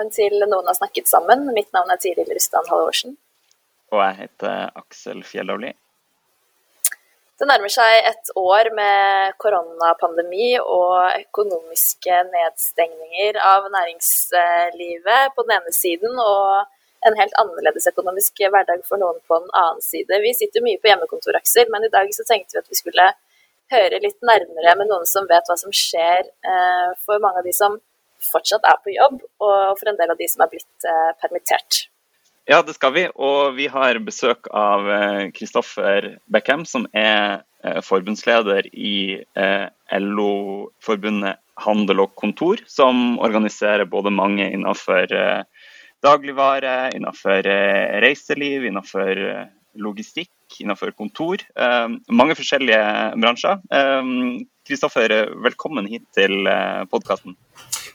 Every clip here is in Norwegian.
Velkommen til Noen har snakket sammen. Mitt navn er Tiril Rustan Halvorsen. Og jeg heter Aksel Fjellavli. Det nærmer seg et år med koronapandemi og økonomiske nedstengninger av næringslivet på den ene siden, og en helt annerledes økonomisk hverdag for noen på den annen side. Vi sitter mye på hjemmekontor, Aksel, men i dag så tenkte vi at vi skulle høre litt nærmere med noen som vet hva som skjer eh, for mange av de som fortsatt er på jobb, og for en del av de som er blitt eh, permittert. Ja, det skal vi. Og vi har besøk av Kristoffer Beckham, som er eh, forbundsleder i eh, LO-forbundet Handel og Kontor, som organiserer både mange innenfor eh, dagligvare, innenfor eh, reiseliv, innenfor eh, logistikk, innenfor kontor. Eh, mange forskjellige bransjer. Kristoffer, velkommen hit til eh, podkasten.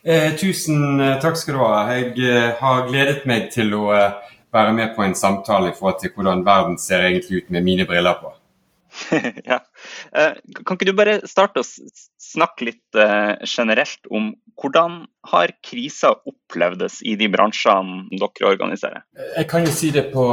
Eh, tusen eh, takk skal du ha. Jeg eh, har gledet meg til å eh, være med på en samtale i forhold til hvordan verden ser egentlig ut med mine briller på. ja. Eh, kan ikke du bare starte å snakke litt generelt om hvordan har krisa opplevdes i de bransjene dere organiserer? Jeg kan jo si det på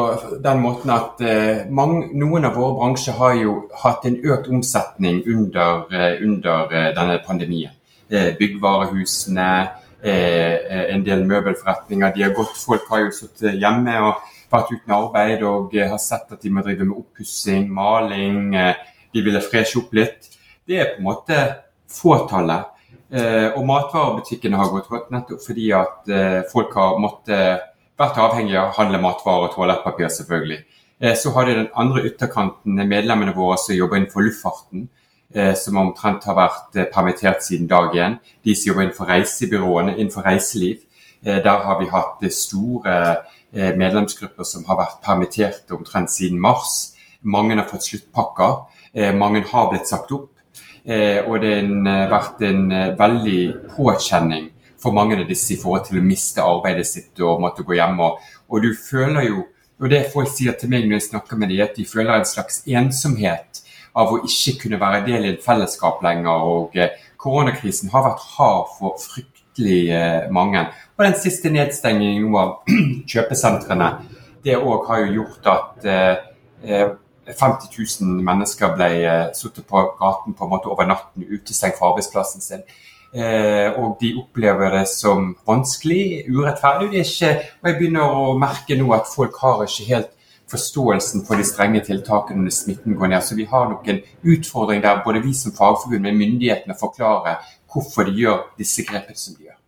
den måten at mange, noen av våre bransjer har jo hatt en økt omsetning under, under denne pandemien. Eh, byggvarehusene, eh, eh, en del møbelforretninger. De har gått, folk har jo sittet hjemme og vært uten arbeid og har sett at de må drive med oppussing, maling. De ville freshe opp litt. Det er på en måte fåtallet. Og matvarebutikkene har gått rått nettopp fordi at folk har måttet vært avhengig av å handle matvarer og toalettpapir, selvfølgelig. Så har de den andre ytterkanten, medlemmene våre som jobber innenfor luftfarten, som omtrent har vært eh, permittert siden dag én. De som jobber innenfor reisebyråene, innenfor reiseliv. Eh, der har vi hatt eh, store eh, medlemsgrupper som har vært permittert omtrent siden mars. Mange har fått sluttpakker. Eh, mange har blitt sagt opp. Eh, og det har eh, vært en eh, veldig påkjenning for mange av disse i forhold til å miste arbeidet sitt og måtte gå hjem. Og du føler jo, og det folk sier til meg når jeg snakker med dem, at de føler en slags ensomhet av å ikke kunne være del i et fellesskap lenger. Og eh, koronakrisen har vært hard for fryktelig eh, mange. Og den siste nedstengingen av kjøpesentrene, det òg har jo gjort at eh, eh, 50 000 mennesker ble sittet på gaten på en måte over natten, utestengt fra arbeidsplassen sin. Eh, og de opplever det som vanskelig, urettferdig. Det ikke, og jeg begynner å merke nå at folk har ikke helt forståelsen for de strenge tiltakene når smitten går ned. Så vi har nok en utfordring der både vi som fagforbund med myndighetene forklarer hvorfor de gjør disse grepene som de gjør.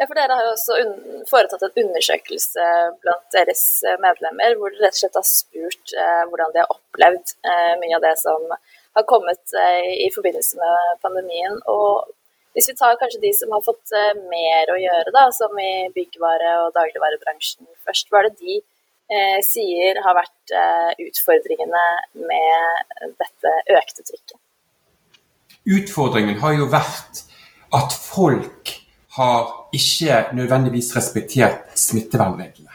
Ja, for Dere har jo også foretatt en undersøkelse blant deres eh, medlemmer, hvor dere rett og slett har spurt eh, hvordan de har opplevd eh, mye av det som har kommet eh, i forbindelse med pandemien. Og Hvis vi tar kanskje de som har fått eh, mer å gjøre, da, som i byggvare- og dagligvarebransjen først, hva er det de sier har vært eh, utfordringene med dette økte trykket? Utfordringen har jo vært at folk har ikke nødvendigvis respektert smittevernreglene.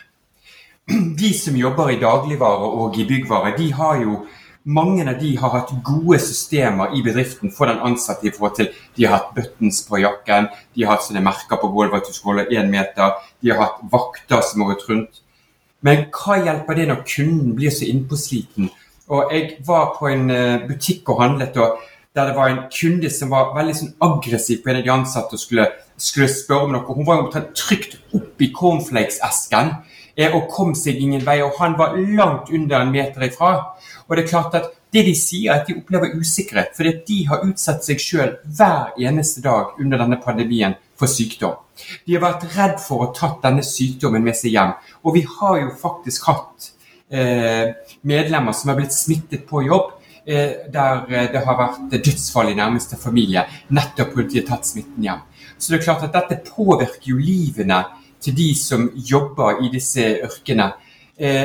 De som jobber i dagligvare og i byggvare, de har jo mange av de har hatt gode systemer i bedriften for den ansatte i forhold til De har hatt buttons på jakken, de har hatt sånne merker på gulvet at du skal holde én meter, de har hatt vakter som har gått rundt. Men hva hjelper det når kunden blir så innpåsliten? Og Jeg var på en eh, butikk og handlet, og der det var en kunde som var veldig sånn aggressiv på en av de ansatte og skulle, skulle spørre om noe. Hun var omtrent opp i cornflakes-esken eh, og kom seg ingen vei. Og han var langt under en meter ifra. Og det er klart at det de sier, er at de opplever usikkerhet, fordi de har utsatt seg sjøl hver eneste dag under denne pandemien for sykdom. De har vært redd for å ha tatt denne sykdommen med seg hjem. Og vi har jo faktisk hatt eh, medlemmer som har blitt smittet på jobb. der det har vært dødsfall i nærmeste familie, nettopp fordi de har tatt smitten hjem. Så det er klart at dette påvirker jo livene til de som jobber i disse yrkene.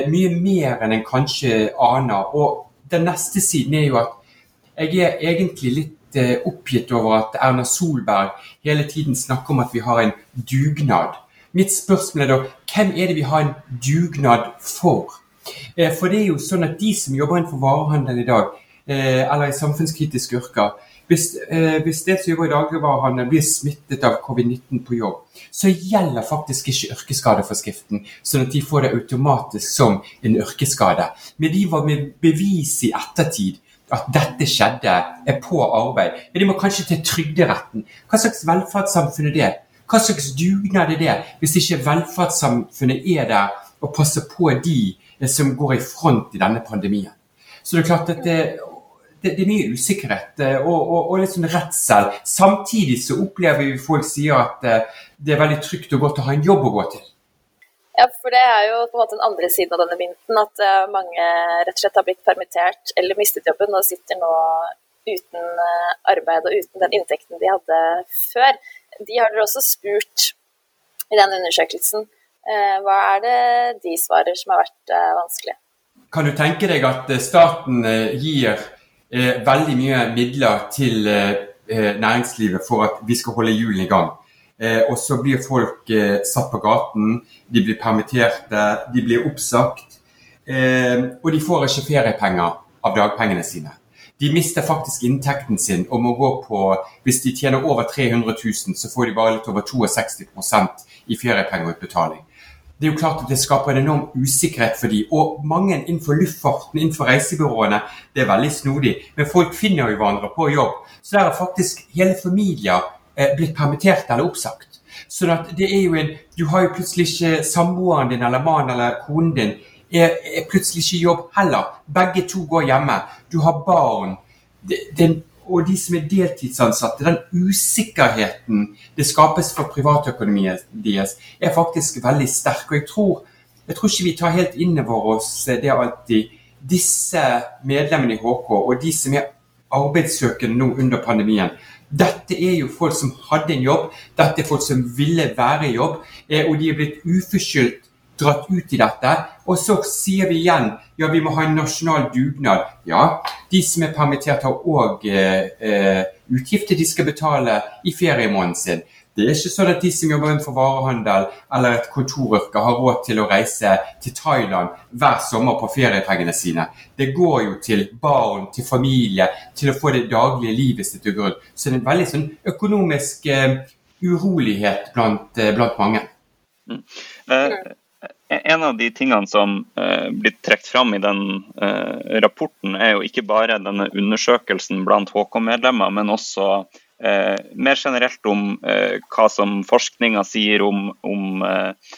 mye mer enn en kanskje aner. Og den neste siden er jo at jeg er egentlig litt oppgitt over at Erna Solberg hele tiden snakker om at vi har en dugnad. Mitt spørsmål er da hvem er det vi har en dugnad for? Eh, for det er jo sånn at de som jobber innenfor varehandelen i dag, eh, eller i samfunnskritiske yrker eh, hvis det som jobber i dagligvarehandelen blir smittet av covid-19 på jobb, så gjelder faktisk ikke yrkesskadeforskriften, sånn at de får det automatisk som en yrkesskade. Men de var med bevis i ettertid at dette skjedde, er på arbeid. Men de må kanskje til Trygderetten. Hva slags velferdssamfunn er det? Hva slags dugnad er det, hvis ikke velferdssamfunnet er der og passer på de som går i front i denne pandemien? Så det er klart at det, det, det er mye usikkerhet eh, og, og, og, litt sånn redsel. Samtidig så opplever vi folk sier at eh, det er veldig trygt og godt å ha en jobb å gå til. Ja, for det er jo på en måte den andre siden av denne mynten. At uh, mange rett og slett har blitt permittert eller mistet jobben og sitter nå uten arbeid og uten den inntekten de hadde før. De har dere også spurt i den undersøkelsen. Hva er det de svarer som har vært vanskelig? Kan du tenke deg at staten gir veldig mye midler til næringslivet for at vi skal holde hjulene i gang? Eh, og så blir folk eh, satt på gaten, de blir permitterte, de blir oppsagt. Eh, og de får ikke feriepenger av dagpengene sine. De mister faktisk inntekten sin og må gå på Hvis de tjener over 300 000, så får de bare litt over 62% i feriepengeutbetaling. Det er jo klart at det skaper en enorm usikkerhet for dem. Og mange innenfor luftfarten, innenfor reisebyråene, det er veldig snodig. Men folk finner jo hverandre på jobb. Så der er faktisk hele familier Eh, blitt permittert eller oppsagt. Så det er jo en, Du har jo plutselig ikke samboeren din eller mannen eller konen din er, er, plutselig ikke i jobb heller. Begge to går hjemme. Du har barn. Den, og de som er deltidsansatte, den usikkerheten det skapes for privatøkonomien deres, er faktisk veldig sterk. Og jeg tror, jeg tror ikke vi tar helt inn over oss det alltid. Disse medlemmene i HK og de som er arbeidssøkende nå under pandemien, dette er jo folk som hadde en jobb, dette er folk som ville være i jobb, og de er blitt uforskyldt dratt ut i dette. Og så sier vi igjen ja, vi må ha en nasjonal dugnad. Ja, de som er permittert har òg eh, eh, utgifter de skal betale i feriemåneden sin. Det er ikke sånn at de som jobber innenfor varehandel eller et kontoryrke, har råd til å reise til Thailand hver sommer på feriepengene sine. Det går jo til barn, til familie, til å få det daglige livet sitt til grunn. Så det er en veldig sånn økonomisk eh, urolighet blant, eh, blant mange. Mm. Uh, en av de tingene som uh, blir trukket fram i den rapporten, er jo ikke bare denne undersøkelsen blant HK-medlemmer, men også Eh, mer generelt om eh, hva som forskninga sier om, om eh,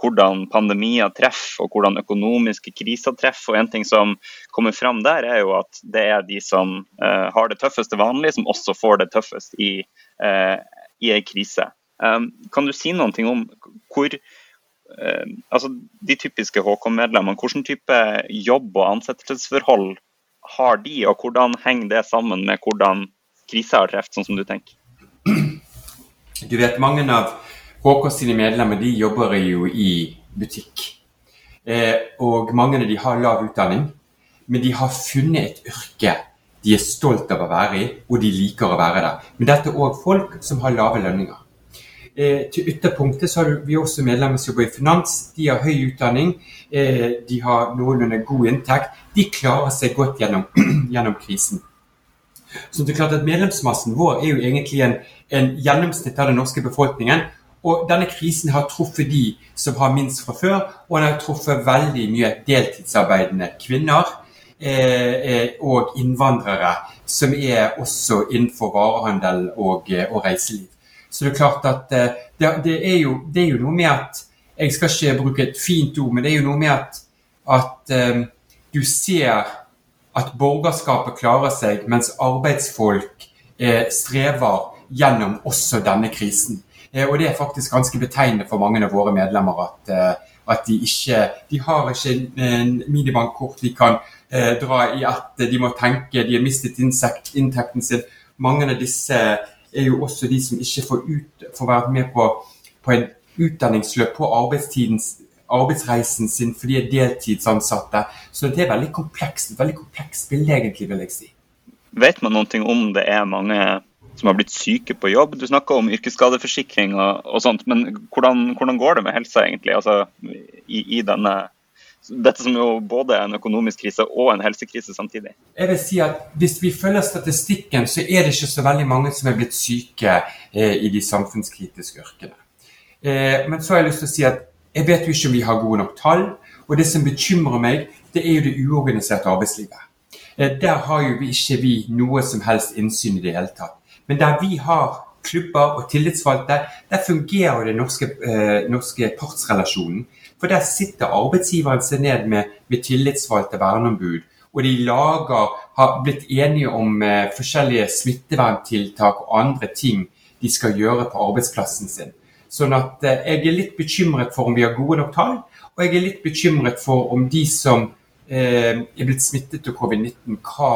hvordan pandemier treffer og hvordan økonomiske kriser treffer. Og En ting som kommer fram der, er jo at det er de som uh, har det tøffeste vanlig, som også får det tøffest i, uh, i en krise. Um, kan du si noe om hvor altså de typiske HK-medlemmene, hvilken type jobb og ansettelsesforhold har de, og hvordan henger det sammen med hvordan krisa har truffet, sånn som du tenker? Du vet, mange av HK sine medlemmer de jobber jo i butikk. Eh, og mange av de har lav utdanning, men de har funnet et yrke de er stolt av å være i, og de liker å være der. Men dette er òg folk som har lave lønninger. Eh, til ytterpunktet så har vi også medlemmer som jobber i finans. De har høy utdanning, eh, de har noenlunde god inntekt. De klarer seg godt gjennom, gjennom krisen. Så det er klart at Medlemsmassen vår er jo egentlig en, en gjennomsnitt av den norske befolkningen. Og denne krisen har truffet de som har minst fra før, og den har truffet veldig mye deltidsarbeidende kvinner eh, eh, og innvandrere, som er også innenfor varehandel og, og reiseliv. Så det er klart at eh, det, det, er jo, det, er jo, noe med at Jeg skal ikke bruke et fint ord, men det er jo noe med at, at um, du ser at borgerskapet klarer seg, mens arbeidsfolk eh, strever gjennom også denne krisen. Eh, og Det er faktisk ganske betegnende for mange av våre medlemmer at, eh, at de ikke de har ikke en minibankkort de kan eh, dra i at de må tenke, de har mistet inntekten sin. Mange av disse er jo også de som ikke får, ut, får vært med på, på en utdanningsløp på arbeidsreisen sin fordi de er deltidsansatte. Så det er veldig komplekst, veldig komplekst bilde, egentlig, vil jeg si. Vet man noe om det er mange som har blitt syke på jobb? Du snakker om yrkesskadeforsikring og, og sånt, men hvordan, hvordan, går det med helsa egentlig altså, i, i denne dette som jo både er en økonomisk krise og en helsekrise samtidig? Jeg vil si at Hvis vi følger statistikken, så er det ikke så veldig mange som er blitt syke eh, i de samfunnskritiske yrkene. Eh, men så har jeg lyst til å si at jeg vet jo ikke om vi har gode nok tall. Og det som bekymrer meg, det er jo det uorganiserte arbeidslivet. Eh, der har jo ikke vi noe som helst innsyn i det hele tatt. Men der vi har klubber og tillitsvalgte, der fungerer den norske, eh, norske partsrelasjonen. For der sitter arbeidsgiveren seg ned med, med tillitsvalgte verneombud. Og de lager, har blitt enige om eh, forskjellige smitteverntiltak og andre ting de skal gjøre på arbeidsplassen sin. Sånn at eh, jeg er litt bekymret for om vi har gode nok tall, og jeg er litt bekymret for om de som eh, er blitt smittet av covid-19, hva,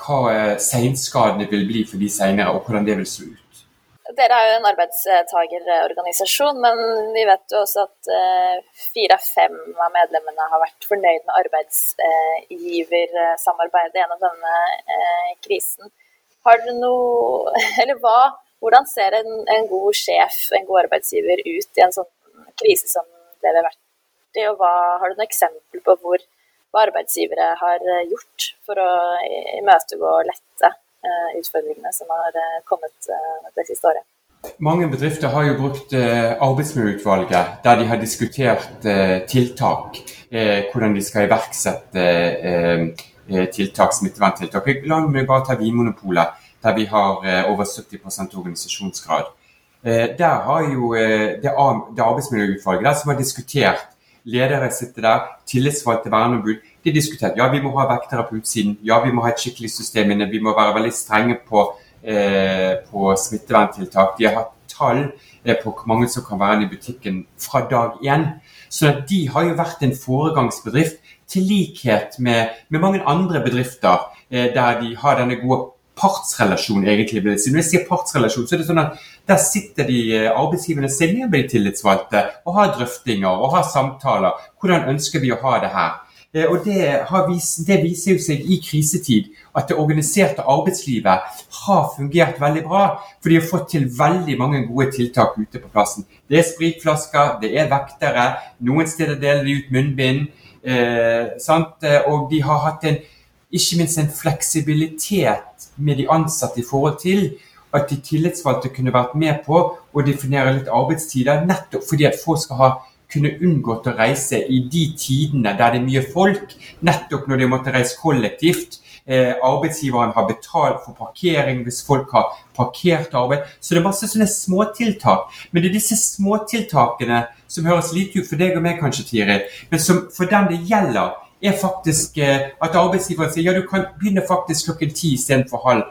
hva eh, seinskadene vil bli for de senere, og hvordan det vil se ut. Dere er jo en arbeidstagerorganisasjon, men vi vet jo også at eh, fire av fem av medlemmene har vært fornøyd med arbeidsgiversamarbeidet gjennom denne krisen. Har dere noe Eller hva hvordan ser en, en, god sjef, en god arbeidsgiver, ut i en sånn krise som det har vært i? Og hva, har du noen eksempel på hvor, hva arbeidsgivere har eh, gjort for å imøtegå og lette utfordringene som har uh, kommet uh, det siste året? Mange bedrifter har jo brukt arbeidsmiljøutvalget, der de har diskutert tiltak. hvordan de skal iverksette tiltak, smitteverntiltak. La meg bare ta Vinmonopolet der vi har eh, over 70 organisasjonsgrad. Eh, der har jo eh, det arbeidsmiljøutvalget der som har diskutert Ledere sitter der, tillitsvalgte verneombud. De diskutert ja, vi må ha vektere på utsiden, ja, vi må ha et skikkelig system inne, vi må være veldig strenge på, eh, på smitteverntiltak. De har hatt tall eh, på hvor mange som kan være inne i butikken fra dag én. Så de har jo vært en foregangsbedrift, til likhet med, med mange andre bedrifter eh, der de har denne gode partsrelasjon, egentlig. vil jeg si. Når jeg sier partsrelasjon, så er det sånn at der sitter de eh, arbeidsgiverne seg med de tillitsvalgte og har drøftinger og har samtaler. Hvordan ønsker vi å ha det her? Eh, og det, vist, det, viser jo seg i krisetid at det organiserte arbeidslivet har fungert veldig bra. For de har fått til veldig mange gode tiltak ute på plassen. Det er spritflasker, det er vektere, noen steder deler de ut munnbind. Eh, og de har hatt en ikke minst en fleksibilitet med de ansatte i forhold til at de tillitsvalgte kunne vært med på å definere litt arbeidstider, nettopp fordi at folk skal ha kunne unngått å reise i de tidene der det er mye folk, nettopp når de måtte reise kollektivt. Eh, arbeidsgiveren har betalt for parkering hvis folk har parkert arbeid. Så det er masse sånne småtiltak. Men det er disse småtiltakene som høres lite ut for deg og meg kanskje, Tiri, men som for den det gjelder, er faktisk eh, at arbeidsgiveren sier ja, du kan begynne faktisk klokken ti istedenfor halv,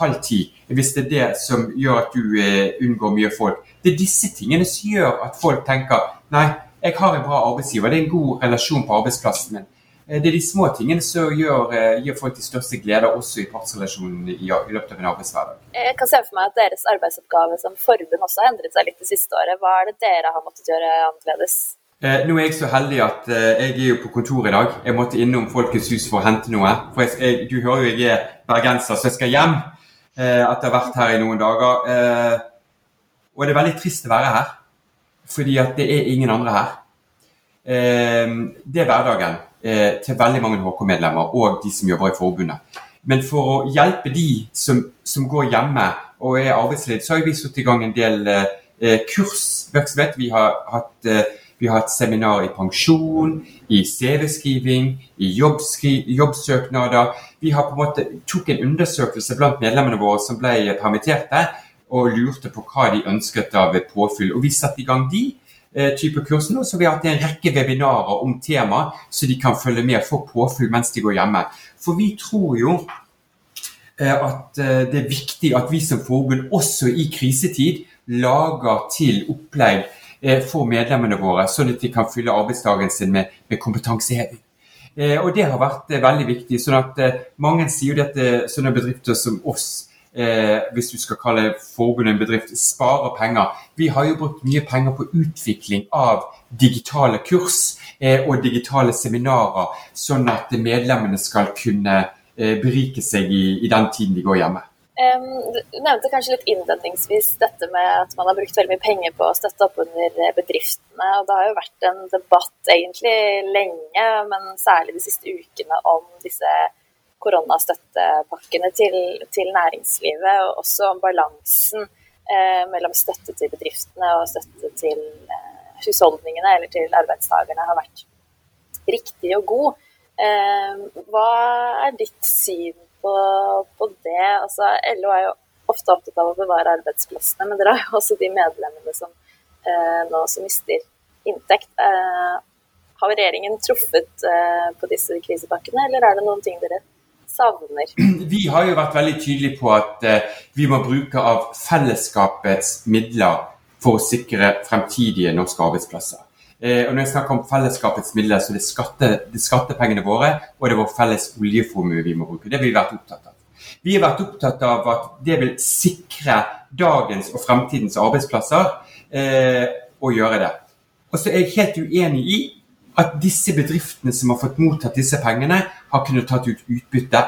halv ti. Hvis det er det som gjør at du eh, unngår mye folk. Det er disse tingene som gjør at folk tenker nei, jeg har en bra arbeidsgiver, det er en god relasjon på arbeidsplassen min. Eh, det er de små tingene som gjør, eh, gir folk de største gleder, også i partsrelasjonen i, i, løpet av en arbeidshverdag. Jeg kan se for meg at deres arbeidsoppgave som forbund også har endret seg litt det siste året. Hva er det dere har måttet gjøre annerledes? Eh, nå er jeg så heldig at eh, jeg er jo på kontor i dag. Jeg måtte innom Folkets hus for å hente noe. For jeg, jeg, Du hører jo jeg er bergenser, så jeg skal hjem eh, etter å ha vært her i noen dager. Eh, og det er veldig trist å være her, fordi at det er ingen andre her. Eh, det er hverdagen eh, til veldig mange HK-medlemmer og de som jobber i forbundet. Men for å hjelpe de som, som går hjemme og er arbeidsledige, så har vi satt i gang en del kursvirksomhet. Vi har hatt vi har hatt seminar i pensjon, i CV-skriving, i jobbsøknader. Vi har på en måte tok en undersøkelse blant medlemmene våre som ble permitterte, og lurte på hva de ønsket av påfyll. Og vi satte i gang de eh, type kursene, så vi har hatt en rekke webinarer om temaet, så de kan følge med og få påfyll mens de går hjemme. For vi tror jo eh, at eh, det er viktig at vi som forbund også i krisetid lager til opplegg for medlemmene våre, sånn at de kan fylle arbeidsdagen sin med, med kompetanseheving. Og Det har vært veldig viktig. sånn at Mange sier jo at sånne bedrifter som oss eh, hvis du skal kalle forbundet en bedrift, sparer penger. Vi har jo brukt mye penger på utvikling av digitale kurs eh, og digitale seminarer, sånn at medlemmene skal kunne eh, berike seg i, i, den tiden de går hjemme. Du nevnte kanskje litt innledningsvis dette med at man har brukt veldig mye penger på å støtte opp under bedriftene. og Det har jo vært en debatt egentlig lenge, men særlig de siste ukene om disse koronastøttepakkene til, til, næringslivet, og også om balansen eh, mellom støtte til bedriftene og støtte til eh, husholdningene eller til arbeidstakerne har vært riktig og god. Eh, hva er ditt syn på, på det? Altså, LO er jo ofte opptatt av å bevare arbeidsplassene, men dere har jo også de medlemmene som eh, nå som mister inntekt. Eh, har regjeringen truffet eh, på disse krisepakkene, eller er det noen ting dere savner? Vi har jo vært veldig tydelige på at uh, vi må bruke av fellesskapets midler for å sikre fremtidige norske arbeidsplasser. Uh, og når jeg snakker om fellesskapets midler, så er det, skatte, det er skattepengene våre og det er vår felles oljeformue vi må bruke. Det har vi vært opptatt av. Vi har vært opptatt av at det vil sikre dagens og fremtidens arbeidsplasser eh, å gjøre det. Og så er jeg helt uenig i at disse bedriftene som har fått mottatt disse pengene, har kunnet tatt ut utbytte.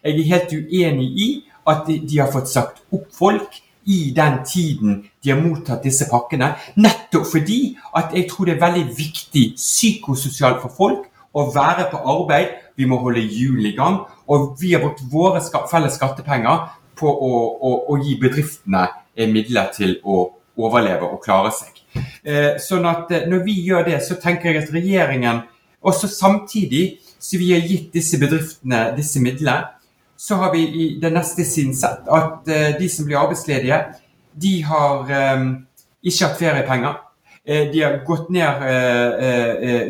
Jeg er helt uenig i at de, de har fått sagt opp folk i den tiden de har mottatt disse pakkene. Nettopp fordi at jeg tror det er veldig viktig psykososialt for folk å være på arbeid. Vi må holde hjulene i gang. Og vi har brukt våre felles skattepenger på å, å, å gi bedriftene midler til å overleve og klare seg. Eh, sånn at eh, når vi gjør det, så tenker jeg at regjeringen også samtidig så vi har gitt disse bedriftene disse midlene, så har vi i det neste siden sett at eh, de som blir arbeidsledige, de har ikke hatt feriepenger. De har gått ned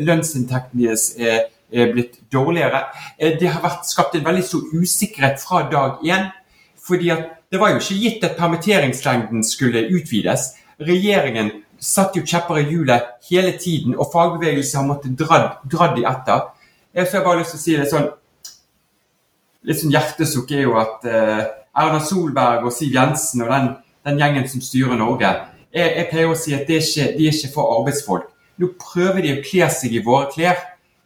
Lønnsinntekten deres er blitt dårligere. Det har vært skapt en veldig stor usikkerhet fra dag én. fordi at det var jo ikke gitt at permitteringslengden skulle utvides. Regjeringen satt jo kjepper i hjulet hele tiden, og fagbevegelsen har måttet dra, de etter. Jeg har bare lyst til å si det sånn Litt sånn hjertesukk er jo at uh, Erna Solberg og Siv Jensen og den, den gjengen som styrer Norge, jeg, jeg, pleier å si at det er ikke, de er ikke for arbeidsfolk. Nå prøver de å kle seg i våre klær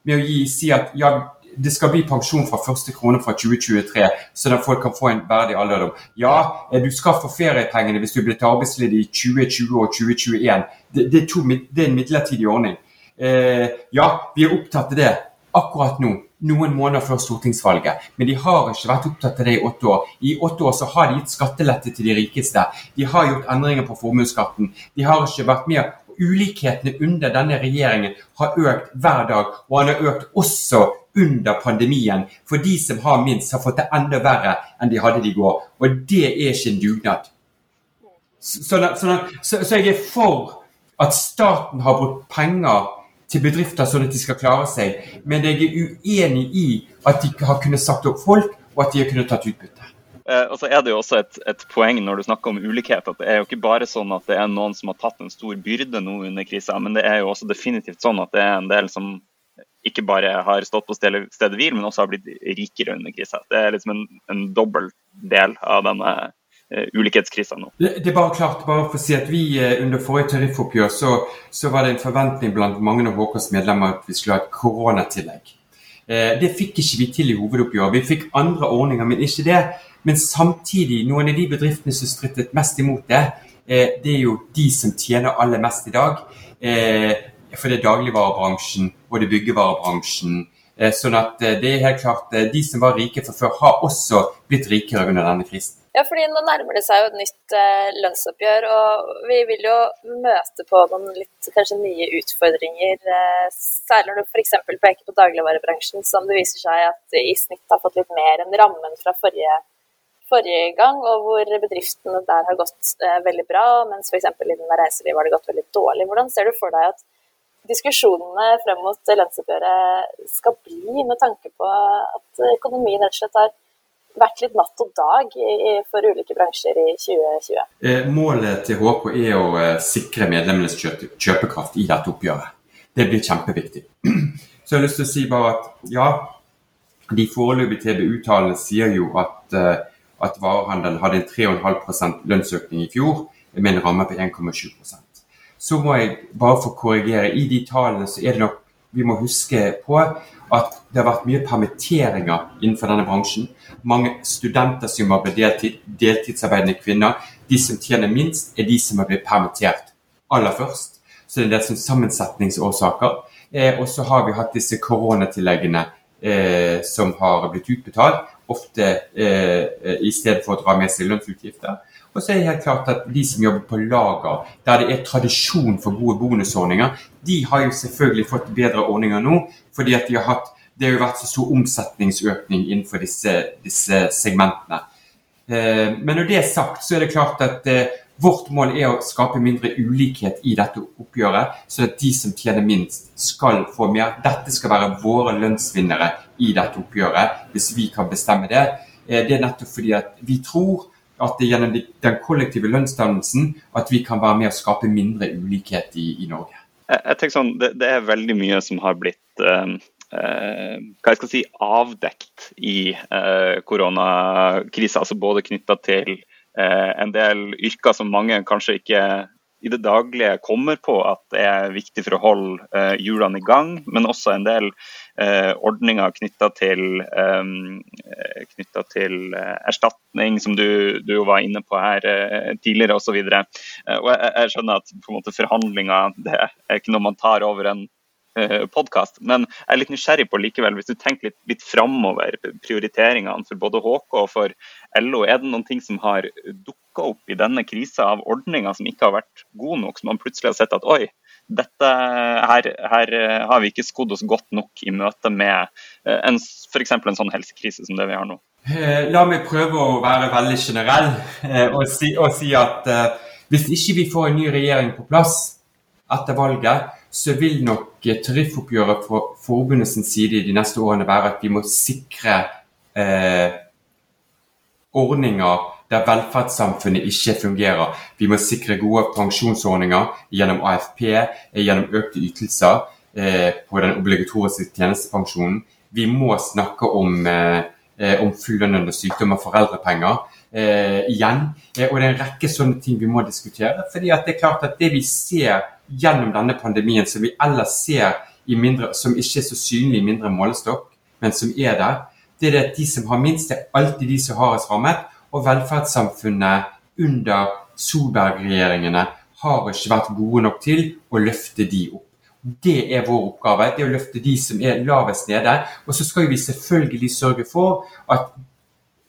med å gi, si at ja, det skal bli pensjon fra første krone fra 2023, sånn at folk kan få en verdig alderdom. Ja, eh, du skal få feriepengene hvis du blir arbeidsledig i 2020 og 2021. Det, det, er, to, det er, en midlertidig ordning. Eh, ja, vi er opptatt av det akkurat nå, noen måneder før stortingsvalget. Men de har ikke vært opptatt av det i åtte år. I åtte år så har de gitt skattelette til de rikeste. De har gjort endringer på formuesskatten. De har ikke vært med Ulikhetene under denne regjeringen har økt hver dag, og han har økt også under pandemien. For de som har minst, har fått det enda verre enn de hadde det i går. Og det er ikke en dugnad. Så, så, så, så jeg er for at staten har brukt penger til bedrifter sånn at de skal klare seg, men jeg er uenig i at de har kunnet sagt opp folk, og at de har kunnet tatt utbytte. Eh, og så er det jo også et, et, poeng når du snakker om ulikhet, at det er jo ikke bare sånn at det er noen som har tatt en stor byrde nå under krisa, men det er jo også definitivt sånn at det er en del som ikke bare har stått på stedet, stedet hvil, men også har blitt rikere under krisa. Det er liksom en, en dobbel del av denne ulikhetskrisa nå. Det, er bare klart, bare for å si at vi uh, Under forrige tariffoppgjør så, så, var det en forventning blant mange av Håkons medlemmer at vi skulle ha et koronatillegg. Uh, det fikk ikke vi til i hovedoppgjøret. Vi fikk andre ordninger, men ikke det. Men samtidig, noen av de bedriftene som strittet mest imot det, det er jo de som tjener aller mest i dag for det er dagligvarebransjen og det er byggevarebransjen. Eh, sånn at eh, det er helt klart eh, De som var rike fra før, har også blitt rikere under denne krisen. Ja, fordi Nå nærmer det seg jo et nytt lønnsoppgjør, og vi vil jo møte på noen litt kanskje nye utfordringer. Særlig når du f.eks. peker på dagligvarebransjen, som det viser seg at i snitt har fått litt mer enn rammen fra forrige, forrige gang, og hvor bedriftene der har gått veldig bra, mens f.eks. innen reiseliv har det gått veldig dårlig. Hvordan ser du for deg at diskusjonene frem mot lønnsoppgjøret skal bli, med tanke på at økonomien rett og slett har vært litt natt og dag for ulike bransjer i 2020. Eh, målet til HK er å eh, sikre medlemmenes kjøpekraft i dette oppgjøret. Det blir kjempeviktig. Så jeg har lyst til å si bare at ja, de foreløpige TBU-tallene sier jo at, uh, at varehandelen hadde en 3,5% lønnsøkning i fjor, med en ramme på 1,7% Så må jeg bare få korrigere. I de tallene så er det nok vi må huske på at det har vært mye permitteringer innenfor denne bransjen. Mange studenter som jobber deltid, deltidsarbeidende kvinner. De som tjener minst, er de som har blitt permittert aller først. Så det er en del sånn sammensetningsårsaker. Eh, og så har vi hatt disse koronatilleggene eh, som har blitt utbetalt. Ofte eh, i stedet for å dra med seg lønnsutgifter. Og så er det helt klart at de som jobber på lager, der det er tradisjon for gode bonusordninger, de har jo selvfølgelig fått bedre ordninger nå. fordi de hatt, det har jo vært så stor omsetningsøkning innenfor disse, disse segmentene. Eh, men når det er sagt, så er det klart at eh, vårt mål er å skape mindre ulikhet i dette oppgjøret, så at de som tjener minst, skal få mer. Dette skal være våre lønnsvinnere i dette oppgjøret, hvis vi kan bestemme det. Eh, det er nettopp fordi at vi tror at det gjennom den kollektive lønnsdannelsen at vi kan være med å skape mindre ulikhet i, i Norge. Jeg, tenker sånn, det, det, er veldig mye som har blitt uh, uh, hva jeg skal si, avdekt i uh, koronakrisa. Altså både knytta til en del yrker som mange kanskje ikke i det daglige kommer på at det er viktig for å holde uh, hjulene i gang, men også en del uh, ordninger knytta til, eh, til erstatning, som du, du, var inne på her eh, tidligere osv. Og jeg, jeg, skjønner at på en måte, forhandlinger det er ikke noe man tar over en Eh, podkast. Men jeg er litt nysgjerrig på likevel, hvis du tenker litt, litt framover, prioriteringene for både HK og for LO, er det noen ting som har dukka opp i denne krisa av ordninger som ikke har vært gode nok, som man plutselig har sett at oi, dette her, her eh, har vi ikke skodd oss godt nok i møte med eh, f.eks. en sånn helsekrise som det vi har nå? La meg prøve å være veldig generell og si, og si at hvis ikke vi får en ny regjering på plass etter valget, så vil nok tariffoppgjøret fra forbundet sin side de neste årene være at vi må sikre eh, ordninger der velferdssamfunnet ikke fungerer. Vi må sikre gode pensjonsordninger gjennom AFP, gjennom økte ytelser eh, på den obligatoriske tjenestepensjonen. Vi må snakke om, eh, om full lønn sykdom og foreldrepenger. Eh, igjen. Eh, og det er en rekke sånne ting vi må diskutere. fordi det er klart at det vi ser gjennom denne pandemien, som vi ellers ser mindre, som ikke er så synlig i mindre målestokk, men som er der, det er at de som har minst, det er alltid de som har oss rammet. Og velferdssamfunnet under Solberg-regjeringene har ikke vært gode nok til å løfte de opp. Det er vår oppgave, det å løfte de som er lavest nede. Og så skal vi selvfølgelig sørge for at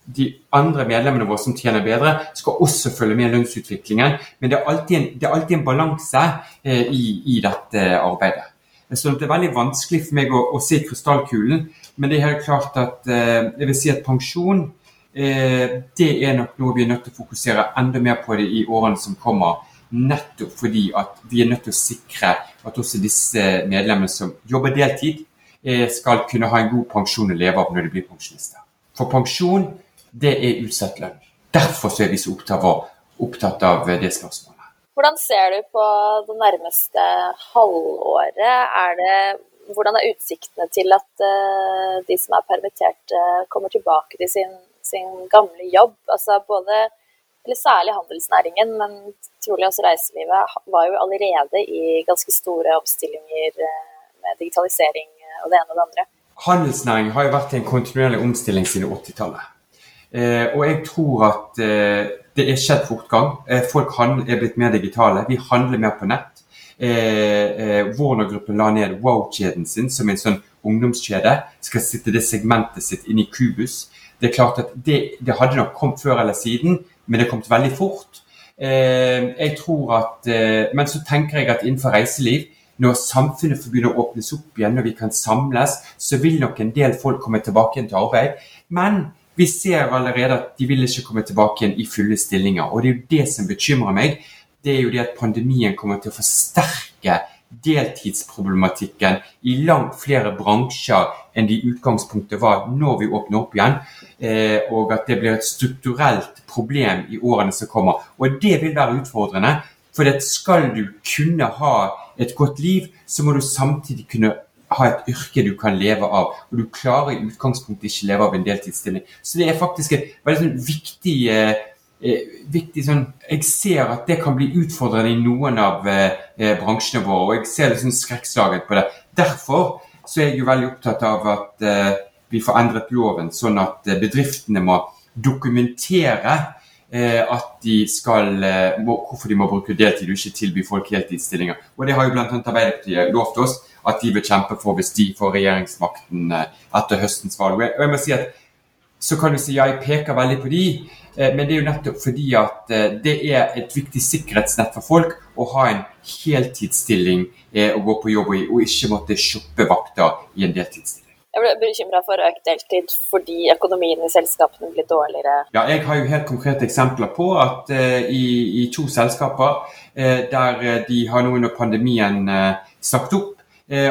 de andre medlemmene våre som tjener bedre, skal også følge med lønnsutviklingen. Men det er alltid en, det er alltid en balanse eh, i, i, dette arbeidet. Så Det er veldig vanskelig for meg å, å se krystallkulen, men det er helt klart at eh, jeg vil si at pensjon det er nok noe vi er nødt til å fokusere enda mer på det i årene som kommer. Nettopp fordi at vi er nødt til å sikre at også disse medlemmene som jobber deltid, eh, skal kunne ha en god pensjon å leve av når de blir pensjonister. For pensjon det er utsatt lønn. Derfor er vi så opptatt av, opptatt av det spørsmålet. Hvordan ser du på det nærmeste halvåret? Er det, hvordan er utsiktene til at uh, de som er permittert, kommer tilbake til sin, sin gamle jobb? Altså både, eller Særlig handelsnæringen, men trolig også reiselivet, var jo allerede i ganske store omstillinger uh, med digitalisering og det ene og det andre. Handelsnæringen har jo vært i en kontinuerlig omstilling siden 80-tallet. Eh, og jeg tror at eh, det er skjedd fortgang. Eh, folk er blitt mer digitale. Vi handler mer på nett. Warner-gruppen la ned Wow-kjeden sin som en sånn ungdomskjede. Skal sitte det segmentet sitt inn i Kubus. Det er klart at det, det hadde nok kommet før eller siden, men det kom veldig fort. jeg tror at, Men så tenker jeg at innenfor reiseliv når samfunnet får begynne å åpnes opp igjen, når vi kan samles, så vil nok en del folk komme tilbake igjen til arbeid. Men vi ser allerede at de vil ikke komme tilbake igjen i fulle stillinger. Og det er jo det som bekymrer meg. Det er jo det at pandemien kommer til å forsterke deltidsproblematikken i langt flere bransjer enn de i utgangspunktet var når vi åpner opp igjen. Eh, og at det blir et strukturelt problem i årene som kommer. Og det vil være utfordrende. For skal du kunne ha et godt liv, så må du samtidig kunne ha et yrke du kan leve av. Og du klarer i utgangspunktet ikke leve av en deltidsstilling. Så det er faktisk et veldig viktig Eh, viktig sånn, Jeg ser at det kan bli utfordrende i noen av eh, eh, bransjene våre, og jeg ser litt sånn skrekkslaget på det. Derfor så er jeg jo veldig opptatt av at eh, vi får endret loven, sånn at eh, bedriftene må dokumentere eh, at de skal, må, hvorfor de må bruke deltid og ikke tilby folk heltidsstillinger. Og Det har jo bl.a. Arbeiderpartiet lovt oss at de vil kjempe for hvis de får regjeringsmakten etter høstens valg. Og jeg må si at så kan du si ja, jeg peker veldig på de, Eh, men det er jo nettopp fordi at eh, det er et viktig sikkerhetsnett for folk å ha en heltidsstilling eh, å gå på jobb i, og ikke måtte shoppe vakter i en deltidsstilling. Jeg ble bekymra for økt deltid fordi økonomien i selskapene blir dårligere. Ja, Jeg har jo helt konkrete eksempler på at i, i, to selskaper der de har nå under pandemien sagt opp Eh,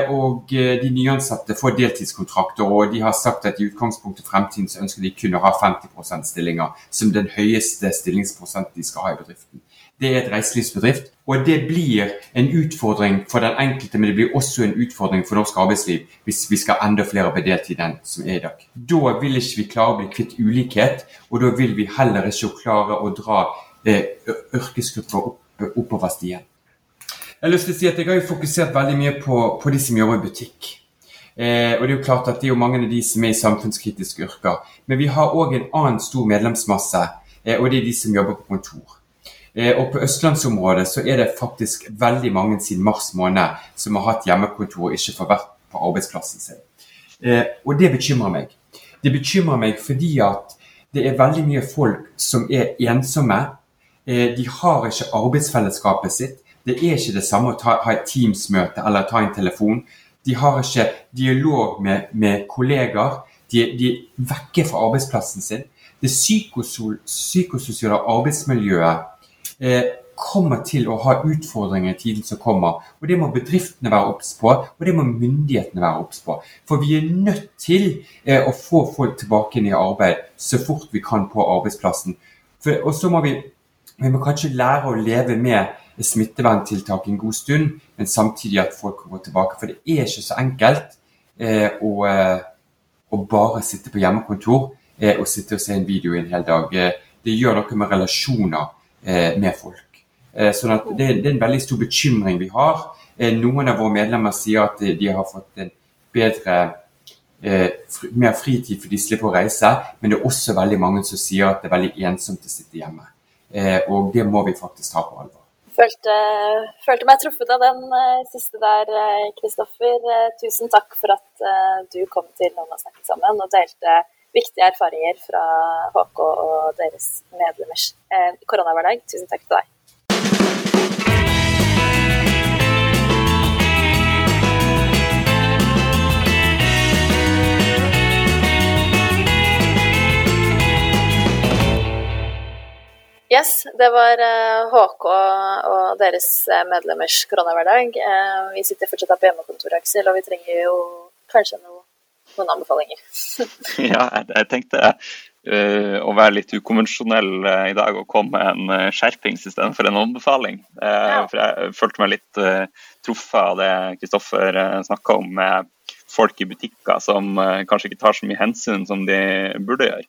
og eh, de nyansatte får deltidskontrakter, og de har sagt at i utgangspunktet fremtiden så ønsker de kun å ha 50 stillinger som den høyeste stillingsprosenten de skal ha i bedriften. Det er et reiselivsbedrift, og det blir en utfordring for den enkelte, men det blir også en utfordring for norsk arbeidsliv hvis vi skal enda flere på deltid enn som er i dag. Da vil ikke vi klare å bli kvitt ulikhet, og da vil vi heller ikke klare å dra eh, yrkesgrupper opp, oppover stien. Jeg har lyst til å si at jeg har fokusert veldig mye på, på de som jobber i butikk. Eh, og Det er jo klart at det er jo mange av de som er i samfunnskritiske yrker. Men vi har òg en annen stor medlemsmasse, eh, og det er de som jobber på kontor. Eh, og På østlandsområdet så er det faktisk veldig mange siden mars måned som har hatt hjemmekontor og ikke får vært på arbeidsplassen sin. Eh, og det bekymrer meg. Det bekymrer meg fordi at det er veldig mye folk som er ensomme. Eh, de har ikke arbeidsfellesskapet sitt. Det er ikke det samme å ta, ha et Teams-møte eller ta en telefon. De har ikke dialog med, med kollegaer. De, de, er vekke fra arbeidsplassen sin. Det psykososiale arbeidsmiljøet eh, kommer til å ha utfordringer i tiden som kommer. Og Det må bedriftene være obs på, og det må myndighetene være obs på. For vi er nødt til eh, å få folk tilbake inn i arbeid så fort vi kan på arbeidsplassen. For, og så må vi, vi må kanskje lære å leve med smitteverntiltak en god stund, men samtidig at folk gå tilbake. For det er ikke så enkelt eh, å, eh, å, bare sitte på hjemmekontor eh, og sitte og se en video i en hel dag. Eh, det gjør noe med relasjoner eh, med folk. Eh, sånn at det, det, er en veldig stor bekymring vi har. noen av våre medlemmer sier at de, de har fått en bedre mer fritid for de slipper å reise, men det er også veldig mange som sier at det er veldig ensomt å sitte hjemme. og det må vi faktisk ta på alvor følte, følte, meg truffet av den uh, siste der, eh, Kristoffer. Uh, tusen takk for at du kom til Noen har snakket sammen og delte viktige erfaringer fra HK og deres medlemmers koronahverdag. Tusen takk til deg. Yes, det var HK eh, og deres eh, medlemmers koronahverdag. Eh, vi sitter fortsatt på hjemmekontor, Aksel, og vi trenger jo kanskje noe, noen anbefalinger. ja, jeg, tenkte uh, å være litt ukonvensjonell uh, i dag og komme med en uh, skjerpings istedenfor en anbefaling. Ja. For jeg følte meg litt truffet av det Kristoffer snakka om med folk i butikker som kanskje ikke tar så mye hensyn som de burde gjøre.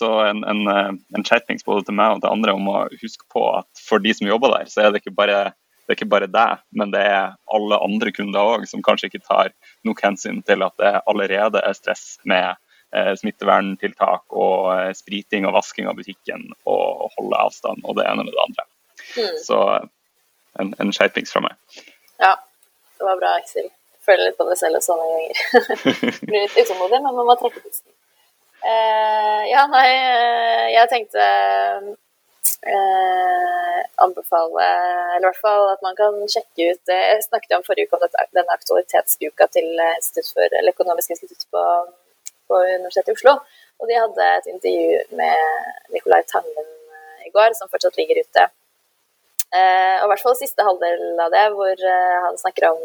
Så en, en, eh, en skjerpings både til meg og til andre om å huske på at for de som jobber der, så er det ikke bare, det ikke bare deg, men det er alle andre kunder òg som kanskje ikke tar nok hensyn til at det allerede er stress med eh, smitteverntiltak og eh, spriting og vasking av butikken og holde avstand og det ene med det andre. Mm. Så en, en skjerpings fra meg. Ja, det var bra, Aksel. Føler litt på det selv sånne ganger. Blir litt utålmodig, men man må trekke pusten. Uh, ja, nei, uh, jeg tenkte uh, anbefale Eller i hvert fall at man kan sjekke ut det. Jeg snakket om forrige uke om denne aktualitetsuka til institutt for, eller Økonomisk institutt på, på, Universitetet i Oslo. Og de hadde et intervju med Nicolai Tangen i går, som fortsatt ligger ute og i hvert fall siste halvdel av det, hvor han snakker om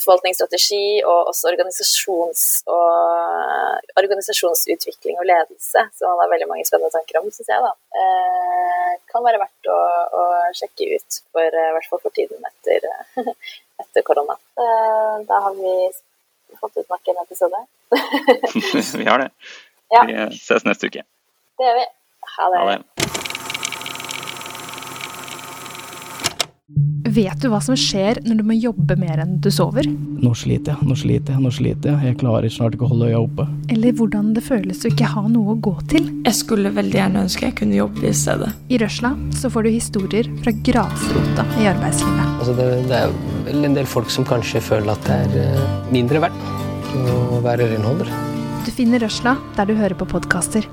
forvaltningsstrategi og også organisasjons og, organisasjonsutvikling og ledelse, som han har veldig mange spennende tanker om, syns jeg. da. Eh, kan være verdt å, å sjekke ut, for, eh, i hvert fall for tiden etter, etter korona. Eh, da har vi fått ut nok en episode. vi har det. Ja. Vi ses neste uke. Det gjør vi. Ha det. Ha det. Vet du hva som skjer når du må jobbe mer enn du sover? Nå sliter jeg, nå sliter jeg, nå sliter jeg. Jeg klarer snart ikke å holde øya oppe. Eller hvordan det føles å ikke ha noe å gå til. Jeg skulle veldig gjerne ønske jeg kunne jobbe i stedet. I Røsla så får du historier fra grasrota i arbeidslivet. Altså det, det er vel en del folk som kanskje føler at det er eh, mindre verdt å være renholder. Du finner Røsla der du hører på podkaster.